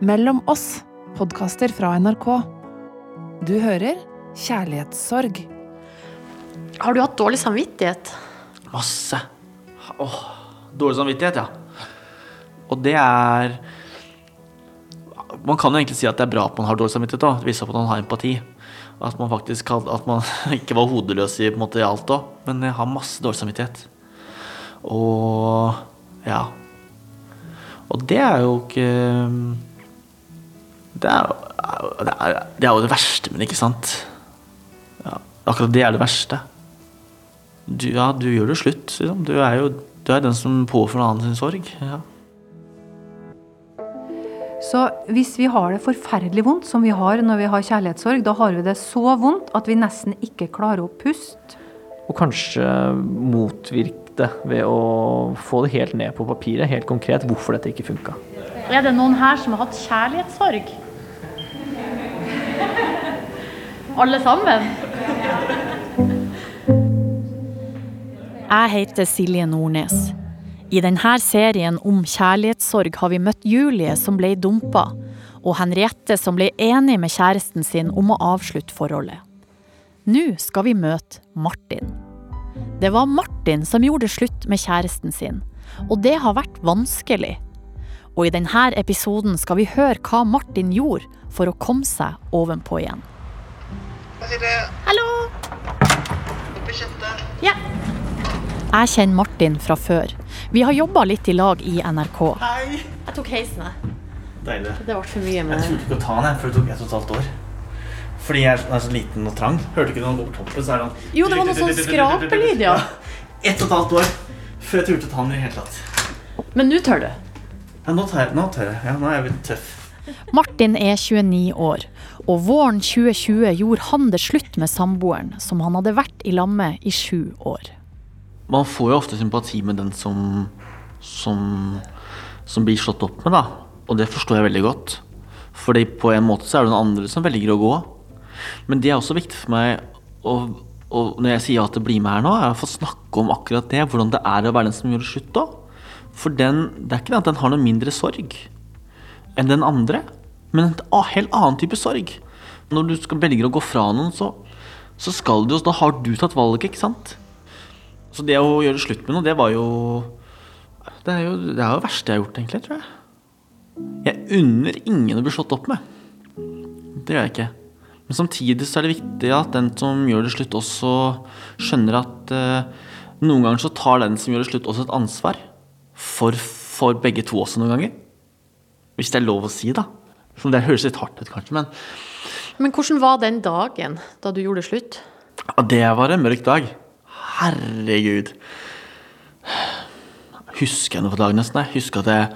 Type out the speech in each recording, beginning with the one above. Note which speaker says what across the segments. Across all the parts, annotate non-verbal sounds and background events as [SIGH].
Speaker 1: Mellom oss, podkaster fra NRK. Du hører Kjærlighetssorg.
Speaker 2: Har du hatt dårlig samvittighet?
Speaker 3: Masse. Åh, dårlig samvittighet, ja. Og det er Man kan jo egentlig si at det er bra at man har dårlig samvittighet. òg. Det viser at man har empati. At man faktisk at man [LAUGHS] ikke var hodeløs i på en måte i alt òg. Men jeg har masse dårlig samvittighet. Og ja. Og det er jo ikke Det er, det er, det er jo det verste, men ikke sant? Ja, akkurat det er det verste. Du, ja, du gjør det slutt, liksom. Du er jo du er den som påfører en annen sin sorg. Ja.
Speaker 4: Så hvis vi har det forferdelig vondt, som vi har når vi har kjærlighetssorg, da har vi det så vondt at vi nesten ikke klarer å puste.
Speaker 5: Og kanskje motvirke det ved å få det helt ned på papiret, helt konkret, hvorfor dette ikke funka.
Speaker 2: Er det noen her som har hatt kjærlighetssorg? Alle sammen? Jeg heter Silje Nordnes. I denne serien om kjærlighetssorg har vi møtt Julie som ble dumpa, og Henriette som ble enig med kjæresten sin om å avslutte forholdet. Nå skal vi møte Martin. Det var Martin som gjorde slutt med kjæresten sin, og det har vært vanskelig. Og i denne episoden skal vi høre hva Martin gjorde for å komme seg ovenpå igjen. Hallo! Ja. Jeg kjenner Martin fra før. Vi har jobba litt i lag i NRK.
Speaker 3: Hei!
Speaker 2: Jeg tok heisen, jeg.
Speaker 3: Deilig.
Speaker 2: Det ble for mye
Speaker 3: Jeg
Speaker 2: med
Speaker 3: turte ikke å ta den, jeg, for det tok ett og et halvt år. Fordi jeg er så liten og trang. Hørte ikke når den går på toppen, så er det sånn
Speaker 2: Jo, det var noe sånn skrapelyd, ja. [LAUGHS]
Speaker 3: Ett og et halvt år før jeg turte å ta den i det hele tatt.
Speaker 2: Men nå tør du.
Speaker 3: Ja, nå tør jeg. Nå tør jeg. Ja, nå er jeg blitt tøff.
Speaker 2: Martin er 29 år, og våren 2020 gjorde han det slutt med samboeren, som han hadde vært i lag i sju år.
Speaker 3: Man får jo ofte sympati med den som, som, som blir slått opp med, da. Og det forstår jeg veldig godt. Fordi på en måte så er det noen andre som velger å gå. Men det er også viktig for meg å, og når jeg sier ja til å bli med her nå, er å få snakke om akkurat det. Hvordan det er å være den som gjør det slutt da. For den, det er ikke det at den har noe mindre sorg enn den andre, men en helt annen type sorg. Når du skal velger å gå fra noen, så, så skal du, da har du tatt valget, ikke sant? Så det å gjøre slutt med noe, det var jo Det er jo det, er jo verste jeg har gjort, egentlig, tror jeg. Jeg unner ingen å bli slått opp med. Det gjør jeg ikke. Men samtidig så er det viktig at den som gjør det slutt, også skjønner at eh, noen ganger så tar den som gjør det slutt, også et ansvar. For, for begge to også noen ganger. Hvis det er lov å si, da. Det høres litt hardt ut, kanskje, men
Speaker 2: Men hvordan var den dagen da du gjorde det slutt?
Speaker 3: Ja, det var en mørk dag. Herregud. Husker jeg noe fra dagen nesten? Jeg husker at jeg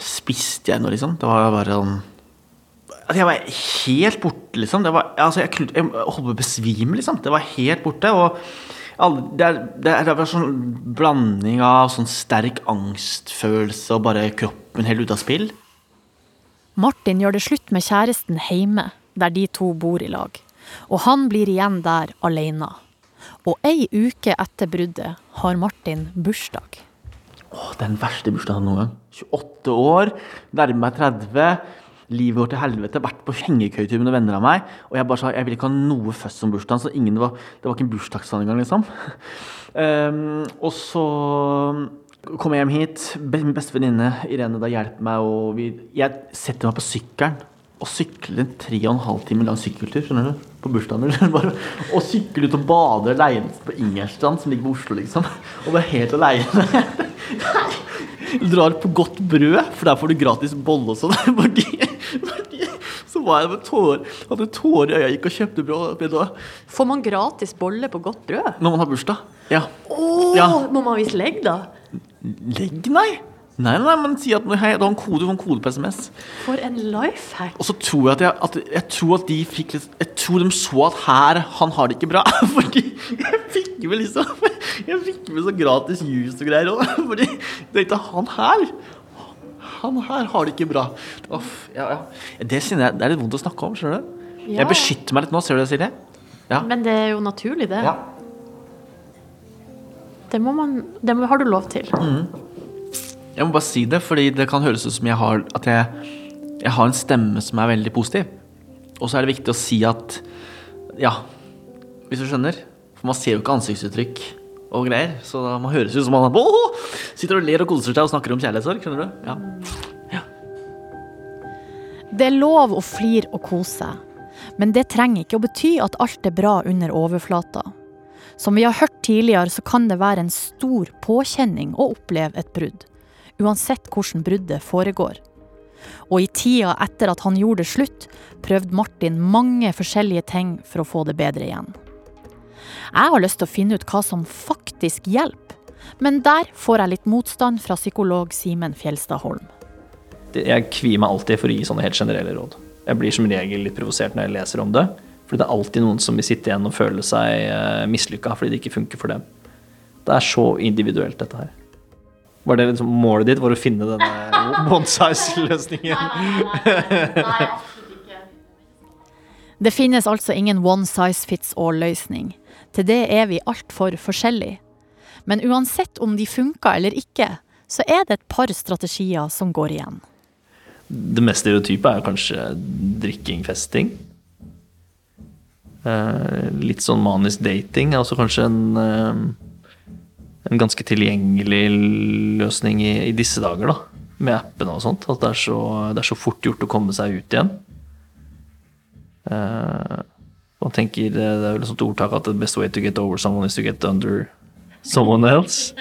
Speaker 3: spiste jeg noe, liksom. Det var bare sånn at Jeg var helt borte, liksom. Det var, altså, jeg, jeg holdt på å besvime, liksom. Det var helt borte. Og alle, det, er, det, er, det var sånn blanding av sånn sterk angstfølelse og bare kroppen helt ute av spill.
Speaker 2: Martin gjør det slutt med kjæresten hjemme, der de to bor i lag. Og han blir igjen der alene. Og ei uke etter bruddet har Martin bursdag.
Speaker 3: Åh, det den verste bursdagen noen gang. 28 år, nærmer meg 30. Livet går til helvete. Vært på hengekøytur med noen venner av meg. Og jeg bare sa jeg vil ikke ha noe føss om bursdagen. Så ingen var, det var ikke en bursdagsdag engang, liksom. Um, [LAUGHS] og så kommer hjem hit. Min beste venninne Irene da hjelper meg. Og vi, jeg setter meg på sykkelen og sykler en tre og en halv time lang sykkeltur skjønner du, på bursdagen. min. [LAUGHS] Bare, og sykler ut og bader aleine på Ingerstrand, som ligger på Oslo, liksom. Og bare helt aleine. [LAUGHS] drar på godt brød, for der får du gratis bolle og sånn. [LAUGHS] Så var jeg med tårer, hadde tårer i øya, gikk og kjøpte brød. brød.
Speaker 2: Får man gratis bolle på godt brød?
Speaker 3: Når man har bursdag. Ja.
Speaker 2: Åh,
Speaker 3: Ja.
Speaker 2: Må man vise legg, da?
Speaker 3: Legg, nei. Nei, nei, men si at hei, du har en kode, du en kode på SMS.
Speaker 2: For en life hack.
Speaker 3: Og så tror jeg at, jeg, at jeg tror at de fikk litt Jeg tror de så at her, han har det ikke bra. [LAUGHS] Fordi jeg fikk med liksom Jeg fikk med så gratis juice og greier òg. [LAUGHS] Fordi tenkte han her Han her har det ikke bra. Uff, ja, ja. Det jeg Det er litt vondt å snakke om, skjønner du.
Speaker 2: Ja.
Speaker 3: Jeg beskytter meg litt nå, ser du det, Silje? Ja.
Speaker 2: Men det er jo naturlig, det.
Speaker 3: ja.
Speaker 2: Det, må man, det må, har du lov til.
Speaker 3: Jeg må bare si det, fordi det kan høres ut som jeg har At jeg jeg har en stemme som er veldig positiv. Og så er det viktig å si at ja, hvis du skjønner. For man ser jo ikke ansiktsuttrykk og greier. Så da man høres ut som man er, «Åh!» sitter og ler og koser seg og snakker om kjærlighetssorg. Skjønner du? Ja.
Speaker 2: Det er lov å flire og kose, men det trenger ikke å bety at alt er bra under overflata. Som vi har hørt tidligere, så kan det være en stor påkjenning å oppleve et brudd. Uansett hvordan bruddet foregår. Og i tida etter at han gjorde det slutt, prøvde Martin mange forskjellige ting for å få det bedre igjen. Jeg har lyst til å finne ut hva som faktisk hjelper, men der får jeg litt motstand fra psykolog Simen Fjelstad Holm.
Speaker 5: Jeg kvier meg alltid for å gi sånne helt generelle råd. Jeg blir som regel litt provosert når jeg leser om det. For det er alltid noen som vil sitte igjen og føle seg eh, mislykka fordi det ikke funker for dem. Det er så individuelt, dette her. Var det liksom målet ditt var å finne denne [LAUGHS] one size-løsningen?
Speaker 2: Det finnes altså ingen one size fits all-løsning. Til det er vi altfor forskjellige. Men uansett om de funker eller ikke, så er det et par strategier som går igjen.
Speaker 5: Det mest stereotype er kanskje drikking, festing. Eh, litt sånn manisk dating også kanskje en, eh, en ganske tilgjengelig løsning i, i disse dager, da. Med appene og sånt. At det er, så, det er så fort gjort å komme seg ut igjen. Eh, man tenker, Det er vel et sånt ordtak at the best way to get over someone is to get under someone else.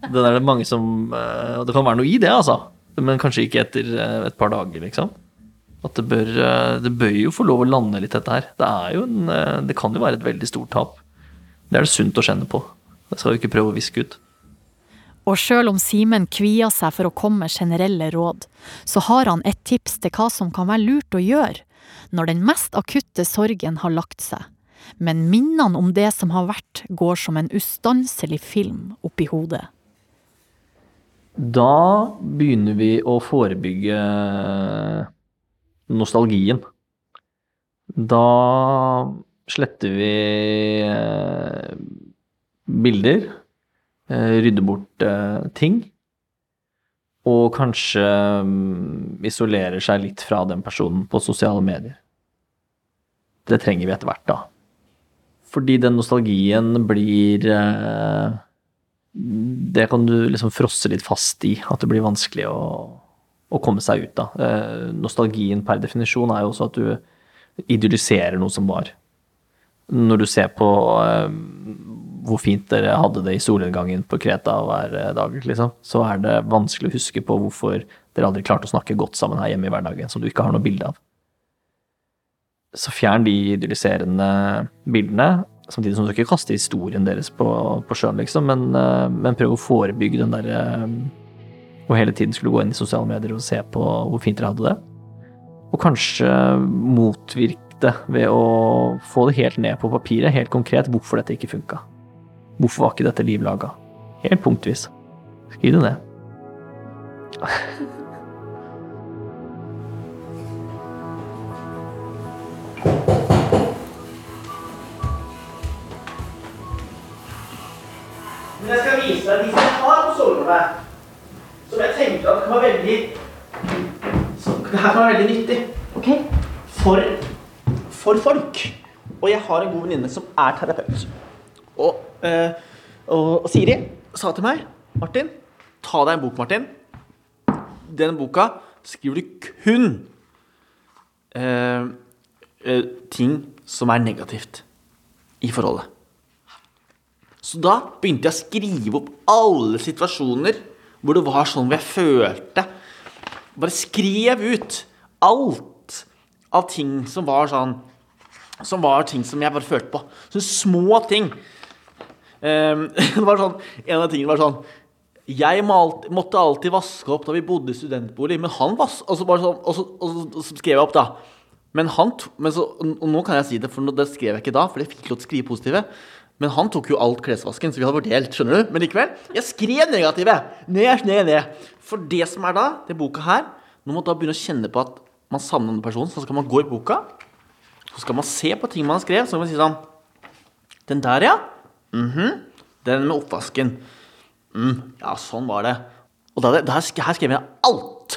Speaker 5: Det er det mange som Og det kan være noe i det, altså. Men kanskje ikke etter et par dager, liksom. At det bør, eh, det bør jo få lov å lande litt, dette her. Det, er jo en, eh, det kan jo være et veldig stort tap. Det er det sunt å kjenne på. Det skal vi ikke prøve å viske ut.
Speaker 2: Og sjøl om Simen kvier seg for å komme med generelle råd, så har han et tips til hva som kan være lurt å gjøre når den mest akutte sorgen har lagt seg, men minnene om det som har vært, går som en ustanselig film oppi hodet.
Speaker 5: Da begynner vi å forebygge nostalgien. Da sletter vi eh, bilder, eh, rydder bort eh, ting, og kanskje mm, isolerer seg litt fra den personen på sosiale medier. Det trenger vi etter hvert, da. Fordi den nostalgien blir det kan du liksom frosse litt fast i, at det blir vanskelig å, å komme seg ut av. Eh, nostalgien per definisjon er jo også at du idylliserer noe som var. Når du ser på eh, hvor fint dere hadde det i solnedgangen på Kreta hver eh, dag, liksom, så er det vanskelig å huske på hvorfor dere aldri klarte å snakke godt sammen her hjemme i hverdagen, som du ikke har noe bilde av. Så fjern de idylliserende bildene, samtidig som du ikke kaster historien deres på, på sjøen, liksom, men, men prøv å forebygge den derre Og hele tiden skulle gå inn i sosiale medier og se på hvor fint dere hadde det. Og kanskje motvirke det ved å få det helt ned på papiret, helt konkret, hvorfor dette ikke funka. Hvorfor var ikke dette liv laga? Helt punktvis. Skriv det ned.
Speaker 3: Men jeg skal vise deg de som har på soverommet. Tenker at kan være veldig Det her kan være veldig nyttig. For, for folk. Og jeg har en god venninne som er terapeut. Og, eh, og, og Siri sa til meg Martin, ta deg en bok, Martin. Den boka skriver du kun eh, ting som er negativt i forholdet. Så da begynte jeg å skrive opp alle situasjoner hvor det var sånn hvor jeg følte Bare skrev ut alt av ting som var sånn Som var ting som jeg bare følte på. Sånne små ting. Um, [LAUGHS] det var sånn, En av tingene var sånn Jeg måtte alltid vaske opp da vi bodde i studentbolig, men han vas... Og så, sånn, og så, og så, og så skrev jeg opp, da. Men han men så, og nå kan jeg si det, for det skrev jeg ikke da, for jeg fikk lov til å skrive positive. Men han tok jo alt klesvasken, så vi hadde fordelt, skjønner du? Men likevel, jeg skrev negative! Ned, ned, ned. For det som er da, det boka her, når man da begynner å kjenne på at man savner denne personen, så skal man gå i boka, så skal man se på ting man har skrevet, så kan man si sånn Den der, ja. Mhm. Den med oppvasken. Mm, ja, sånn var det. Og da, da, her skrev jeg alt.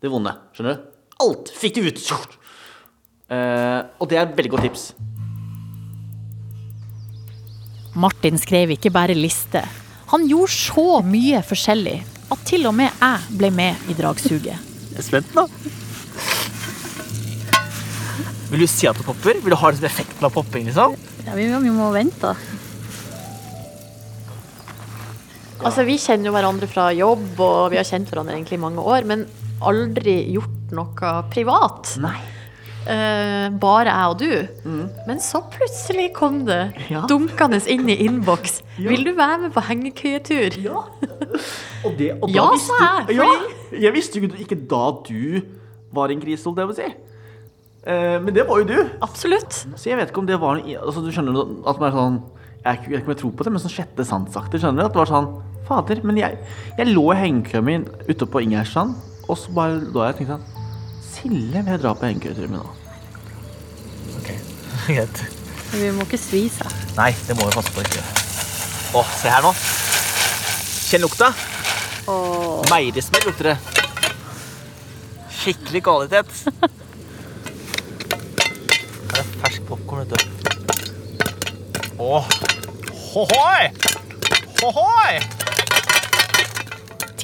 Speaker 3: det vonde. Skjønner du? Alt fikk det ut! Eh, og det er et veldig godt tips.
Speaker 2: Martin skrev ikke bare liste. Han gjorde så mye forskjellig at til og med jeg ble med i dragsuget.
Speaker 3: Jeg er spent nå. Vil du si at det popper? Vil du ha liksom effekten av popping, liksom?
Speaker 2: Ja, vi, vi må vente. Altså, vi kjenner jo hverandre fra jobb, og vi har kjent hverandre egentlig i mange år, men aldri gjort noe privat.
Speaker 3: Nei.
Speaker 2: Eh, bare jeg og du. Men så plutselig kom det
Speaker 3: Ja.
Speaker 2: dunkende inn i innboks. [LAUGHS] Vil du være med på hengekøyetur?
Speaker 3: Ja. Og, det, og
Speaker 2: Ja,
Speaker 3: visste
Speaker 2: sa jeg,
Speaker 3: Fordi... ja, jeg visste jo ikke da du var en krise, holdt jeg på å si. Uh, men det var jo du.
Speaker 2: Absolutt.
Speaker 3: Så jeg vet ikke om det var altså, Du skjønner at man er sånn Jeg vet ikke om jeg tror på det, men sånn sjette sansaktig. Skjønner du? At det var sånn Fader, men jeg, jeg lå i hengekøyen min ute på Ingerstrand, og så bare lå jeg og tenkte sånn Silje, vil jeg dra på hengekøyetur med nå? Ok, [LAUGHS] greit.
Speaker 2: Vi må ikke svi seg.
Speaker 3: Nei, det må vi passe på ikke. Å, se her nå. Kjenn lukta. Meierismell lukter det. Skikkelig kvalitet. [LAUGHS] Her er fersk popkorn, vet du. Åh. Hohoi! Hohoi!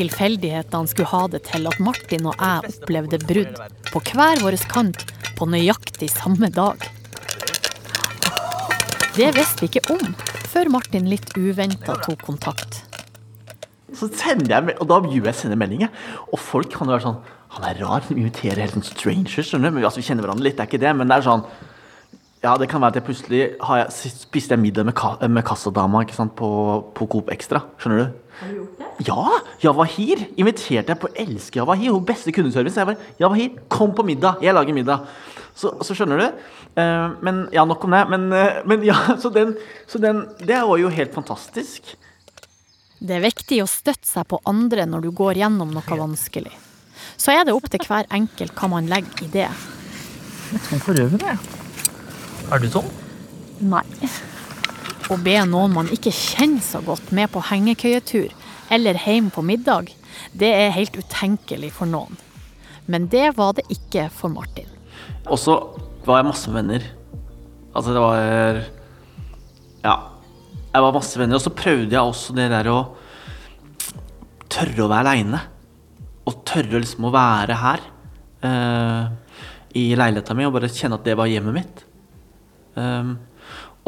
Speaker 2: Tilfeldighetene skulle ha det til at Martin og jeg opplevde brudd på hver vår kant på nøyaktig samme dag. Det visste vi ikke om før Martin litt uventa tok kontakt.
Speaker 3: Så sender jeg, og da gjør jeg sende meldinger. Og folk kan jo være sånn Han er rar, han inviterer helt sånn strangers, skjønner du. Men, altså, vi kjenner hverandre litt, det er ikke det, men det er sånn Ja, det kan være at jeg plutselig har jeg, spiste jeg middag med, ka, med kassadama ikke sant, på, på Coop Extra. Skjønner du? Har du gjort det? Ja! Javahir inviterte jeg på Elsker Javahir, hun beste kundeservice. Jeg bare Javahir, kom på middag! Jeg lager middag. Så, så skjønner du? Uh, men Ja, nok om det. Men, uh, men ja, [LAUGHS] så den, så den Det var jo helt fantastisk.
Speaker 2: Det er viktig å støtte seg på andre når du går gjennom noe vanskelig. Så er det opp til hver enkelt hva man legger i det.
Speaker 3: Jeg Tom for røven, jeg. Er du tom?
Speaker 2: Nei. Å be noen man ikke kjenner så godt med på hengekøyetur eller hjem på middag, det er helt utenkelig for noen. Men det var det ikke for Martin.
Speaker 3: Og så var jeg masse venner. Altså, det var Ja. Jeg var masse venner. Og så prøvde jeg også det der å tørre å være aleine. Og tørre liksom å være her Uh, i leiligheta mi og bare kjenne at det var hjemmet mitt. Um,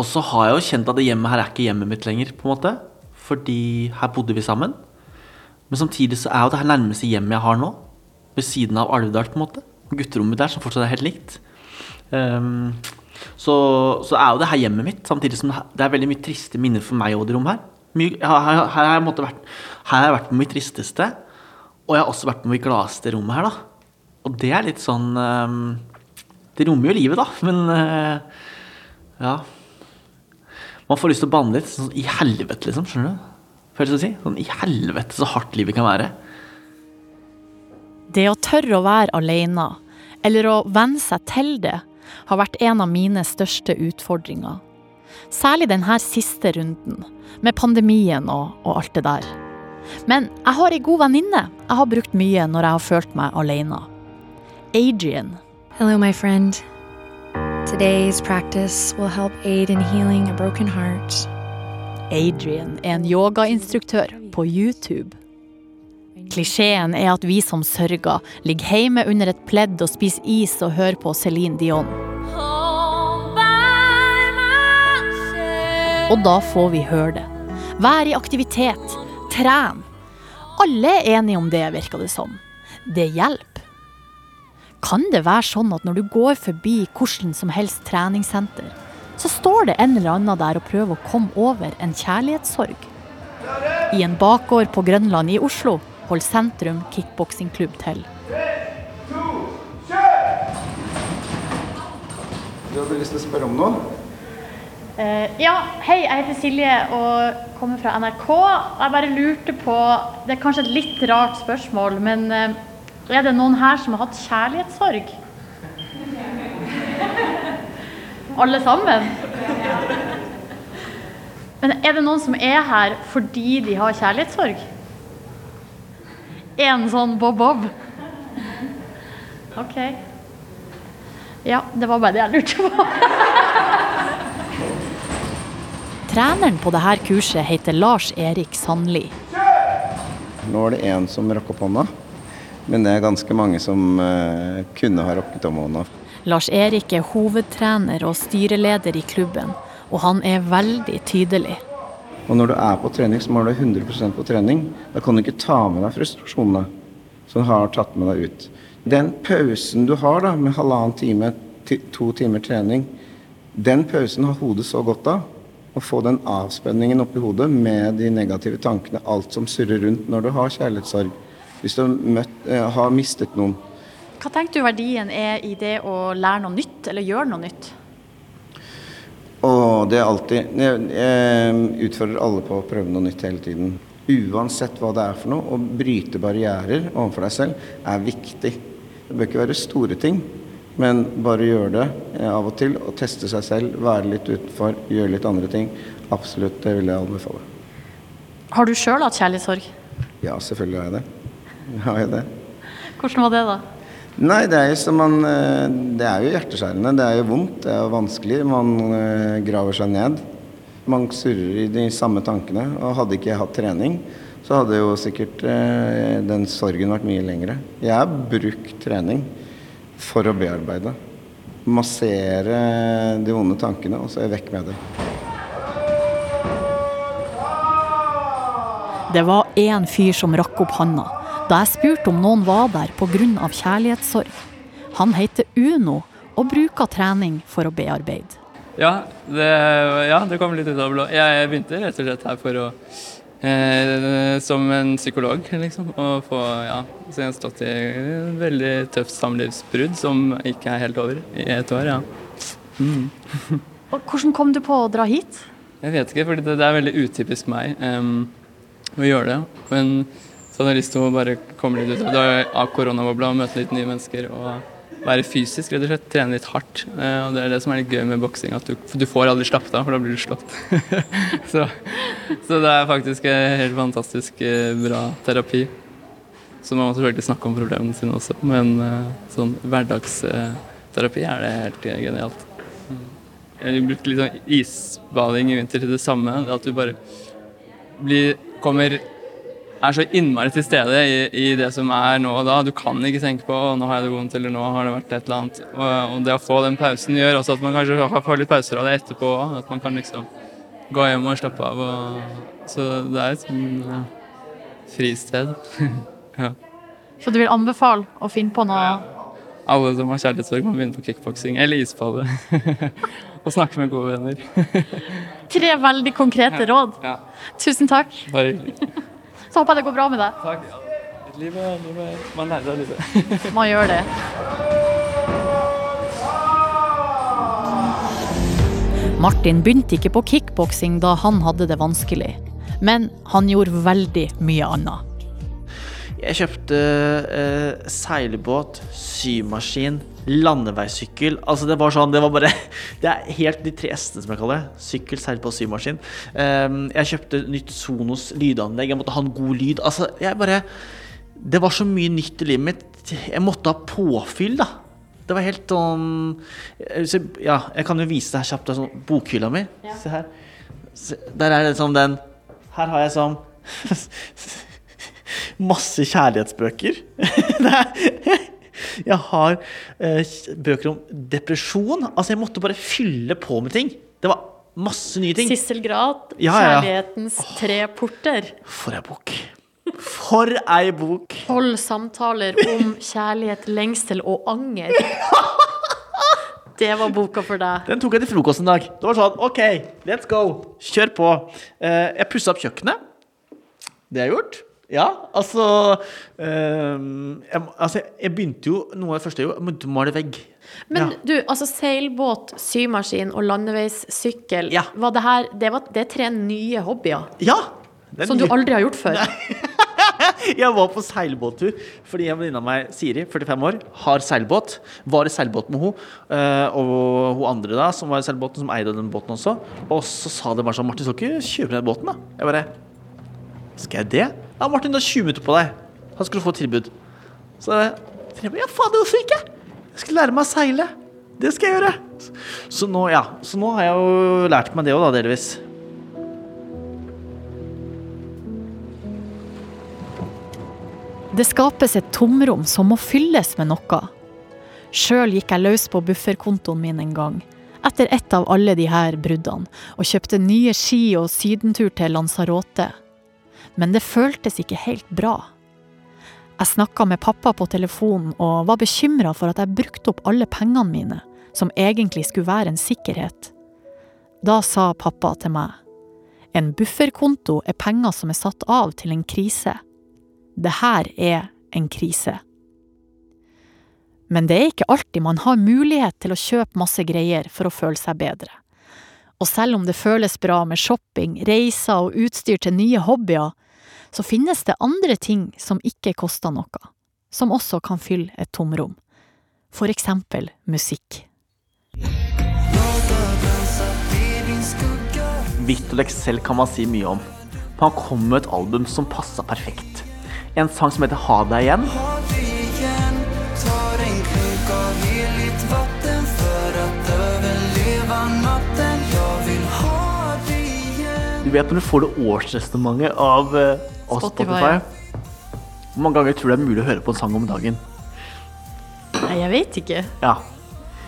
Speaker 3: og så har jeg jo kjent at det hjemmet her er ikke hjemmet mitt lenger, på en måte. Fordi her bodde vi sammen. Men samtidig så er jo det her nærmeste hjemmet jeg har nå. Ved siden av Alvdal, på en måte. Gutterommet der, som fortsatt er helt likt. Um, så, så er jo det her hjemmet mitt, samtidig som det er veldig mye triste minner for meg over det rommet her. Mye, her, her, har vært, her har jeg vært på mitt tristeste, og jeg har også vært på mitt gladeste rommet her, da. Og det er litt sånn um, Det rommer jo livet, da, men uh, ja. Man får lyst til å banne litt. Sånn i helvete, liksom. Skjønner du? Føles det å si? Sånn i helvete så hardt livet kan være.
Speaker 2: Det å tørre å være alene, eller å venne seg til det, har vært en av mine største utfordringer. Særlig denne siste runden, med pandemien og, og alt det der. Men jeg har ei god venninne jeg har brukt mye når jeg har følt meg alene. Adrian.
Speaker 6: Hello, my friend. Today's practice will help aid in healing a broken heart.
Speaker 2: Adrian er en yogainstruktør på YouTube. Klisjeen er at vi som sørger, ligger hjemme under et pledd og spiser is og hører på Céline Dion. Og da får vi høre det. Vær i aktivitet. Tren. Alle er enige om det, virker det som. Det hjelper. Kan det være sånn at når du går forbi hvordan som helst treningssenter, så står det en eller annen der og prøver å komme over en kjærlighetssorg? I en bakgård på Grønland i Oslo holder Sentrum kickboksingklubb til.
Speaker 7: Du hadde lyst til å spørre om noe?
Speaker 2: Uh, ja, hei, jeg heter Silje og kommer fra NRK. Jeg bare lurte på Det er kanskje et litt rart spørsmål, men eh, er det noen her som har hatt kjærlighetssorg? Alle sammen? Men er det noen som er her fordi de har kjærlighetssorg? En sånn bob-bob? OK. Ja, det var bare det jeg lurte på. Treneren på dette kurset heter Lars Erik Sandli.
Speaker 7: Nå er det én som rakk opp hånda, men det er ganske mange som eh, kunne ha rakket om hånda.
Speaker 2: Lars Erik er hovedtrener og styreleder i klubben, og han er veldig tydelig.
Speaker 7: Og når du er på trening, så må du være 100% på trening. Da kan du ikke ta med deg frustrasjonene som har tatt med deg ut. Den pausen du har da, med halvannen time, to timer trening, den pausen har hodet så godt av. Å få den avspenningen oppi hodet med de negative tankene, alt som surrer rundt når du har kjærlighetssorg. Hvis du møtt, eh, har mistet noen.
Speaker 2: Hva tenker du verdien er i det å lære noe nytt, eller gjøre noe nytt?
Speaker 7: Og det er alltid Jeg, jeg utfordrer alle på å prøve noe nytt hele tiden. Uansett hva det er for noe, å bryte barrierer overfor deg selv er viktig. Det bør ikke være store ting, men bare gjøre det eh, av og til. Og teste seg selv, være litt utenfor, gjøre litt andre ting. Absolutt, det vil jeg anbefale.
Speaker 2: Har du sjøl hatt kjærlighetssorg?
Speaker 7: Ja, selvfølgelig har jeg det. Har jeg det.
Speaker 2: Hvordan var det, da?
Speaker 7: Nei, det er jo som man eh, Det er jo hjerteskjærende. Det er jo vondt, det er jo vanskelig. Man eh, graver seg ned. Man surrer i de samme tankene. Og hadde ikke jeg hatt trening, så hadde jo sikkert eh, den sorgen vært mye lengre. Jeg har brukt trening for å bearbeide. Massere de vonde tankene, og så er jeg vekk med det.
Speaker 2: Det var én fyr som rakk opp handa da jeg spurte om noen var der pga. kjærlighetssorg. Han heter Uno og bruker trening for å bearbeide.
Speaker 8: Ja, det, ja, det kom litt ut av blå. Jeg begynte rett og slett her for å eh, Som en psykolog, liksom. Og få Ja, så jeg har stått i et veldig tøft samlivsbrudd som ikke er helt over i et år, ja. Mm.
Speaker 2: Og hvordan kom du på å dra hit?
Speaker 8: Jeg vet ikke, for det, det er veldig utypisk meg um, å gjøre det. Men så hadde jeg lyst til å bare komme litt ut av, koronabobla og møte litt nye mennesker. og være fysisk, rett og slett. Trene litt hardt. Eh, og Det er det som er litt gøy med boksing, at du, du får aldri slappet av, for da blir du slått. [LAUGHS] så, så det er faktisk helt fantastisk eh, bra terapi. Så man må selvfølgelig snakke om problemene sine også, men eh, sånn hverdagsterapi er det helt genialt. Jeg brukte litt sånn isbading i vinter til det samme. At du bare blir, kommer er så innmari til stede i, i det som er nå og da. Du kan ikke tenke på nå har jeg det vondt, eller nå har det vært et eller annet. Og, og det å få den pausen gjør også at man kanskje får litt pauser av det etterpå òg. At man kan liksom gå hjem og slappe av. Og, så det er et sånn ja, fristed. [LAUGHS] ja.
Speaker 2: Så du vil anbefale å finne på noe
Speaker 8: Alle som har kjærlighetssorg, må begynne på kickboksing eller isbadet. [LAUGHS] og snakke med gode venner.
Speaker 2: Tre veldig konkrete råd.
Speaker 8: Ja,
Speaker 2: Tusen takk.
Speaker 8: bare hyggelig.
Speaker 2: Så håper jeg det går bra med deg.
Speaker 8: Takk. noe livet, man lærer av livet. [LAUGHS]
Speaker 2: Man gjør det. Martin begynte ikke på kickboksing da han hadde det vanskelig. Men han gjorde veldig mye annet.
Speaker 3: Jeg kjøpte eh, seilbåt, symaskin, landeveissykkel. Altså det var sånn, det var bare [LAUGHS] Det er helt de tre s-ene, som jeg kaller det. Sykkel, seilbåt, symaskin. Eh, jeg kjøpte nytt Sonos lydanlegg. Jeg måtte ha en god lyd. Altså, jeg bare Det var så mye nytt i livet mitt. Jeg måtte ha påfyll, da. Det var helt sånn eh, Ja, jeg kan jo vise deg kjapt. Det er sånn bokhylla mi. Se her. Der er det sånn den Her har jeg sånn [LAUGHS] masse kjærlighetsbøker. [LAUGHS] Er- jeg har eh, bøker om depresjon. Altså, jeg måtte bare fylle på med ting. Det var masse nye ting.
Speaker 2: Sissel Grat,
Speaker 3: Ja, ja, 'Kjærlighetens
Speaker 2: 'Kjærlighetens tre porter'.
Speaker 3: For ei bok. For ei bok.
Speaker 2: Tolv samtaler om kjærlighet, lengsel og anger. [LAUGHS] Det var boka for deg.
Speaker 3: Den tok jeg til frokost en dag. Det var sånn OK, let's go. Kjør på. Eh, jeg pussa opp kjøkkenet. Det har gjort. Ja, altså, um, jeg, altså Jeg begynte jo Noe av det første jeg gjorde, begynte å male vegg.
Speaker 2: Men
Speaker 3: Ja.
Speaker 2: du, altså seilbåt, symaskin og landeveissykkel,
Speaker 3: Ja.
Speaker 2: var det, her, det, var, det er tre nye hobbyer
Speaker 3: Ja!
Speaker 2: som du aldri har gjort før. [LAUGHS]
Speaker 3: Jeg var på seilbåttur fordi en venninne av meg, Siri, 45 år, har seilbåt. Var i seilbåt med henne. eh, Og hun andre da, som var i seilbåten, som eide den båten også. Og så sa det bare sånn Martin, skal ikke kjøpe den båten, da? Jeg bare Skal jeg det? Ja, Martin, du har 20 minutter på deg. Han skulle få et tilbud. Så jeg ja, faen, hvorfor ikke? Jeg skal lære meg å seile. Det skal jeg gjøre. Så nå, ja, så nå har jeg jo lært meg det òg, da, delvis.
Speaker 2: Det skapes et tomrom som må fylles med noe. Sjøl gikk jeg løs på bufferkontoen min en gang, etter ett av alle de her bruddene, og kjøpte nye ski og sydentur til Lanzarote. Men det føltes ikke helt bra. Jeg snakka med pappa på telefonen og var bekymra for at jeg brukte opp alle pengene mine, som egentlig skulle være en sikkerhet. Da sa pappa til meg, en bufferkonto er penger som er satt av til en krise. Det her er en krise. Men det er ikke alltid man har mulighet til å kjøpe masse greier for å føle seg bedre. Og selv om det føles bra med shopping, reiser og utstyr til nye hobbyer, så finnes det andre ting som ikke koster noe, som også kan fylle et tomrom. For eksempel musikk.
Speaker 3: Victor selv kan man si mye om. Han kom med et album som passa perfekt. En sang som heter Ha deg igjen. Du vet når du får det årsresonnementet av, eh, av
Speaker 2: Spotify.
Speaker 3: Spotify. Hvor mange ganger tror du det er mulig å høre på en sang om dagen?
Speaker 2: Nei, jeg vet ikke.
Speaker 3: Ja.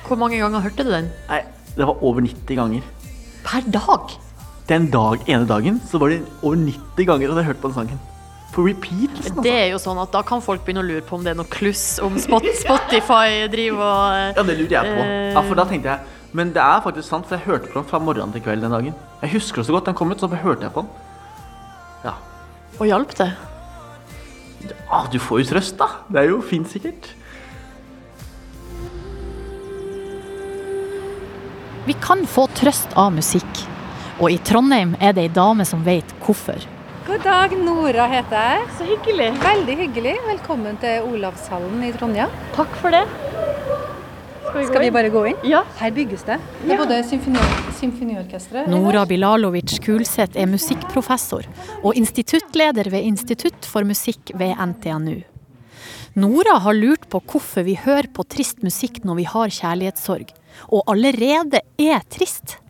Speaker 2: Hvor mange ganger hørte du den?
Speaker 3: Nei, det var over 90 ganger.
Speaker 2: Per dag?
Speaker 3: Den dag, ene dagen så var det over 90 ganger at jeg hørte på den sangen. På repeat, liksom.
Speaker 2: Det
Speaker 3: Altså.
Speaker 2: er jo sånn at da kan folk begynne å lure på om det er noe kluss om Spot Spotify driver og
Speaker 3: Ja, det lurer jeg på.
Speaker 2: Eh.
Speaker 3: Ja, for da tenkte jeg Men det er faktisk sant, for jeg hørte på den fra morgenen til kveld den dagen. Jeg husker det så godt. Den kom ut, så hørte jeg på den.
Speaker 2: Og hjalp det?
Speaker 3: Ja, du får jo trøst, da. Det er jo fint, sikkert.
Speaker 2: Vi kan få trøst av musikk. Og i Trondheim er det ei dame som vet hvorfor.
Speaker 4: God dag, Nora heter jeg.
Speaker 2: Så hyggelig.
Speaker 4: Veldig hyggelig. Velkommen til Olavshallen i Trondheim.
Speaker 2: Takk for det.
Speaker 4: Skal vi bare gå inn?
Speaker 2: Ja.
Speaker 4: Her bygges det. Det er både symfoni- symfoniorkesteret
Speaker 2: Nora Bilalovic Kulseth er musikkprofessor og instituttleder ved Institutt for musikk ved NTNU. Nora har lurt på hvorfor vi hører på trist musikk når vi har kjærlighetssorg, og allerede er trist.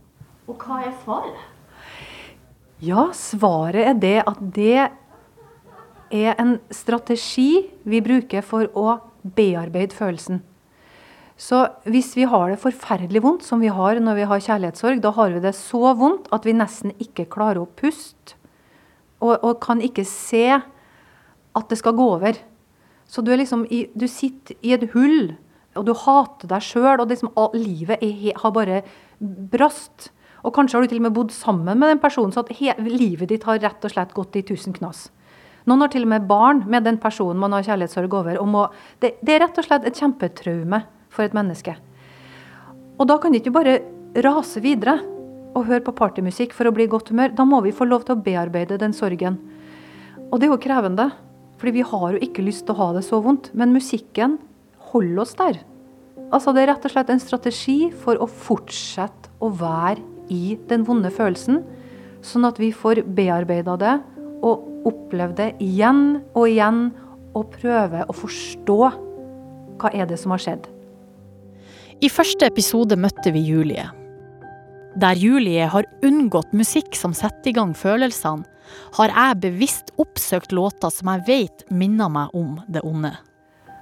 Speaker 2: Og hva er svaret?
Speaker 4: Ja, svaret er det at det er en strategi vi bruker for å bearbeide følelsen. Så hvis vi har det forferdelig vondt, som vi har når vi har kjærlighetssorg, da har vi det så vondt at vi nesten ikke klarer å puste. Og, og kan ikke se at det skal gå over. Så du, liksom i, du sitter i et hull, og du hater deg sjøl, og liksom, livet er, har bare brast. Og kanskje har du til og med bodd sammen med den personen, så he, livet ditt har rett og slett gått i tusen knas. Noen har til og med barn med den personen man har kjærlighetssorg over. Må, det, det er rett og slett et kjempetraume for et menneske. Og da kan du ikke bare rase videre og høre på partymusikk for å bli i godt humør. Da må vi få lov til å bearbeide den sorgen. Og det er jo krevende, fordi vi har jo ikke lyst til å ha det så vondt. Men musikken holder oss der. Altså Det er rett og slett en strategi for å fortsette å være i den vonde følelsen, sånn at vi får bearbeida det og opplevd det igjen og igjen, og prøve å forstå hva er det som har skjedd.
Speaker 2: I første episode møtte vi Julie. Der Julie har unngått musikk som setter i gang følelsene, har jeg bevisst oppsøkt låter som jeg vet minner meg om det onde.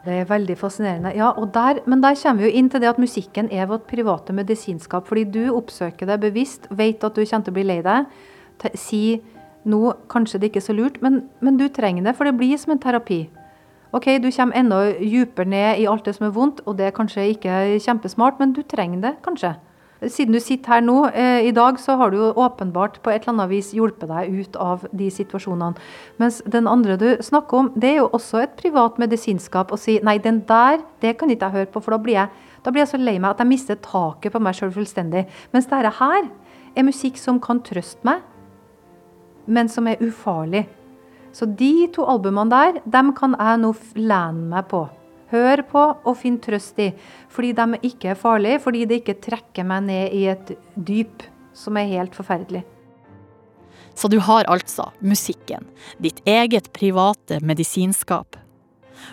Speaker 4: Det er veldig fascinerende. Ja, der, men der kommer vi jo inn til det at musikken er vårt private medisinskap. Fordi du oppsøker det bevisst, vet at du kommer til å bli lei deg. Si nå kanskje det ikke er så lurt, men, men du trenger det, for det blir som en terapi. Ok, Du kommer enda dypere ned i alt det som er vondt, og det er kanskje ikke kjempesmart, men du trenger det kanskje. Siden du sitter her nå eh, i dag, så har du jo åpenbart på et eller annet vis hjulpet deg ut av de situasjonene. Mens den andre du snakker om, det er jo også et privat medisinskap å si nei, den der, det kan ikke jeg høre på, for da blir jeg, da blir jeg så lei meg at jeg mister taket på meg sjøl fullstendig. Mens dette her er musikk som kan trøste meg, men som er ufarlig. Så de to albumene der, dem kan jeg nå lene meg på. Hør på og finn trøst i. Fordi de ikke er farlige, fordi det ikke trekker meg ned i et dyp som er helt forferdelig.
Speaker 2: Så du har altså musikken, ditt eget private medisinskap.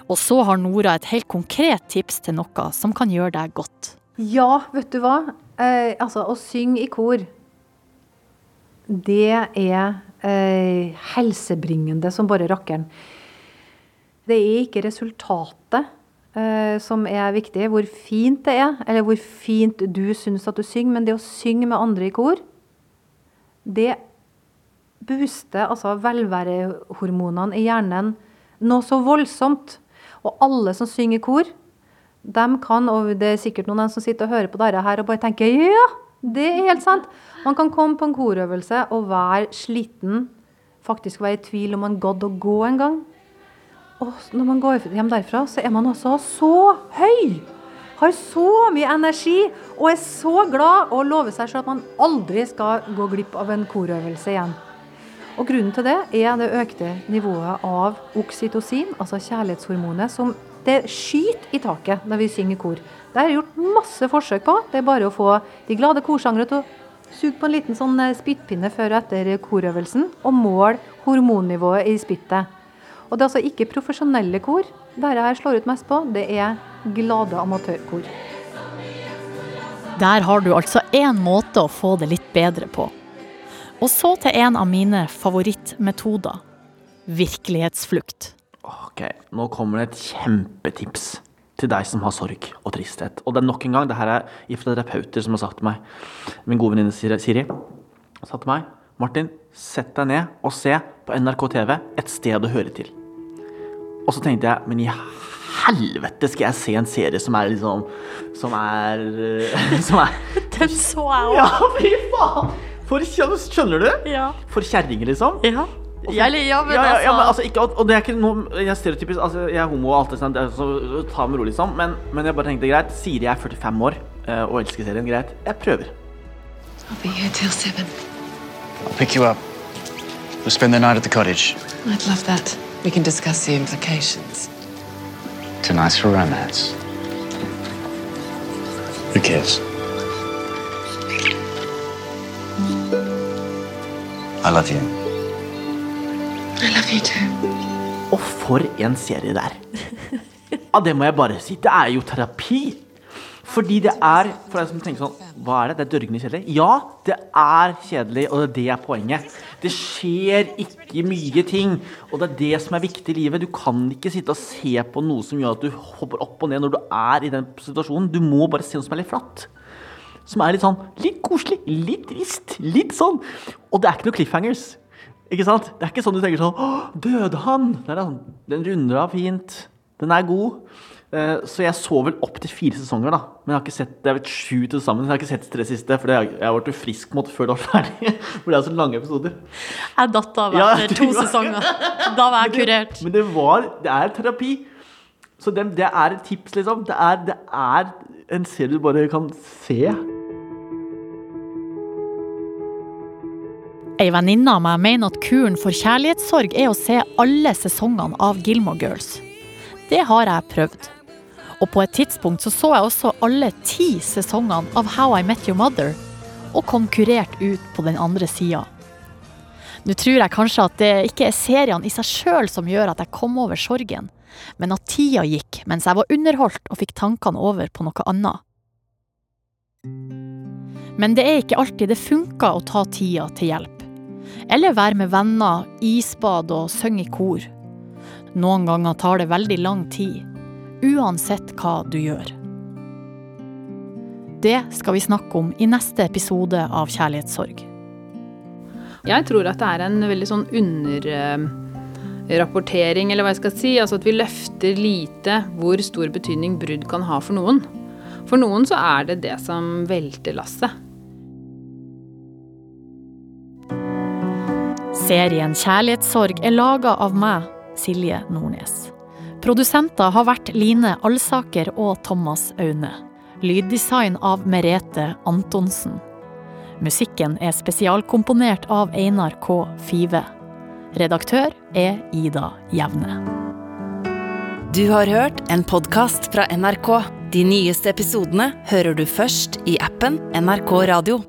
Speaker 2: Og så har Nora et helt konkret tips til noe som kan gjøre deg godt.
Speaker 4: Ja, vet du hva? Eh, altså, å synge i kor, det er eh, helsebringende som bare rakkeren. Det er ikke resultatet eh, som er viktig, hvor fint det er, eller hvor fint du syns at du synger, men det å synge med andre i kor, det booster altså velværehormonene i hjernen noe så voldsomt. Og alle som synger i kor, de kan, og det er sikkert noen som sitter og hører på dette her og bare tenker ja, det er helt sant. Man kan komme på en korøvelse og være sliten, faktisk være i tvil om man gadd å gå en gang. Og når man går hjem derfra, så er man også så høy. Har så mye energi og er så glad og lover seg selv at man aldri skal gå glipp av en korøvelse igjen. Og Grunnen til det er det økte nivået av oksytocin, altså kjærlighetshormonet, som det skyter i taket når vi synger kor. Det er gjort masse forsøk på. Det er bare å få de glade korsangere til å suge på en liten sånn eh, spyttpinne før og etter korøvelsen, og måle hormonnivået i spyttet. Og det er altså ikke profesjonelle kor dette her slår ut mest på, det er glade amatørkor.
Speaker 2: Der har du altså én måte å få det litt bedre på. Og så til en av mine favorittmetoder. Virkelighetsflukt.
Speaker 3: Ok, nå kommer det et kjempetips til deg som har sorg og tristhet. Og det er nok en gang, det her er ifra terapeuter som har sagt til meg. Min gode venninne Siri sa til meg Martin, sett deg ned og se på NRK TV et sted å høre til. Og så tenkte jeg, men i helvete skal jeg se en serie som er liksom Som er [LAUGHS] Som er [LAUGHS]
Speaker 2: Den så jeg òg.
Speaker 3: Ja, fy faen! For Skjønner du?
Speaker 2: Ja.
Speaker 3: For kjerringer, liksom.
Speaker 2: ja. Eller, ja, men
Speaker 3: ja, ja, ja, men
Speaker 2: altså
Speaker 3: ikke, og det er ikke noe Jeg er stereotypisk, altså, jeg er homo og alt det sånt, er så ta med ro, liksom. Men, men jeg bare tenkte greit, Siri er 45 år eh, og elsker serien. Greit, jeg prøver.
Speaker 9: I'll be here till seven.
Speaker 10: I'll pick you up. We'll spend the night at the cottage.
Speaker 9: I'd love that. We can discuss the implications.
Speaker 10: Tonight's for romance. Who cares? I love you.
Speaker 3: Og for en serie det er! Ja, det må jeg bare si. Det er jo terapi. Fordi det er For deg som tenker sånn Hva er det? Det er dørgende kjedelig? Ja, det er kjedelig, og det er poenget. Det skjer ikke mye ting, og det er det som er viktig i livet. Du kan ikke sitte og se på noe som gjør at du hopper opp og ned når du er i den situasjonen. Du må bare se noe som er litt flatt. Som er litt sånn litt koselig, litt trist, litt sånn. Og det er ikke noe cliffhangers. Ikke sant? Det er ikke sånn du tenker sånn Å, døde han? Det sånn, Den runder av fint. Den er god. Eh, Så jeg så vel opp til fire sesonger, da. Men jeg har ikke sett det er vel sju til sammen. Jeg har ikke sett tre siste, for jeg jeg ble frisk måte før det var ferdig. [LAUGHS] For det er så lange episoder.
Speaker 2: Jeg datt av
Speaker 3: Ja,
Speaker 2: etter
Speaker 3: du
Speaker 2: to [LAUGHS]
Speaker 3: var-
Speaker 2: sesonger. Da var jeg kurert.
Speaker 3: Men det var Det er terapi. Så det, det er et tips, liksom. Det er, det er en serie du bare kan se.
Speaker 2: Ei venninne av meg mener at kuren for kjærlighetssorg er å se alle sesongene av Gilmore Girls. Det har jeg prøvd. Og på et tidspunkt så, så jeg også alle ti sesongene av How I Met Your Mother, og kom kurert ut på den andre sida. Nå tror jeg kanskje at det ikke er seriene i seg sjøl som gjør at jeg kom over sorgen, men at tida gikk mens jeg var underholdt og fikk tankene over på noe annet. Men det er ikke alltid det funker å ta tida til hjelp. Eller være med venner, isbad og synge i kor. Noen ganger tar det veldig lang tid, uansett hva du gjør. Det skal vi snakke om i neste episode av Kjærlighetssorg.
Speaker 11: Jeg tror at det er en veldig sånn underrapportering, eller hva jeg skal si. Altså at vi løfter lite hvor stor betydning brudd kan ha for noen. For noen så er det det som velter lasset.
Speaker 2: Serien Kjærlighetssorg er laga av meg, Silje Nordnes. Produsenter har vært Line Alsaker og Thomas Aune. Lyddesign av Merete Antonsen. Musikken er spesialkomponert av Einar K. Five. Redaktør er Ida Jevne.
Speaker 12: Du har hørt en podkast fra NRK. De nyeste episodene hører du først i appen NRK Radio.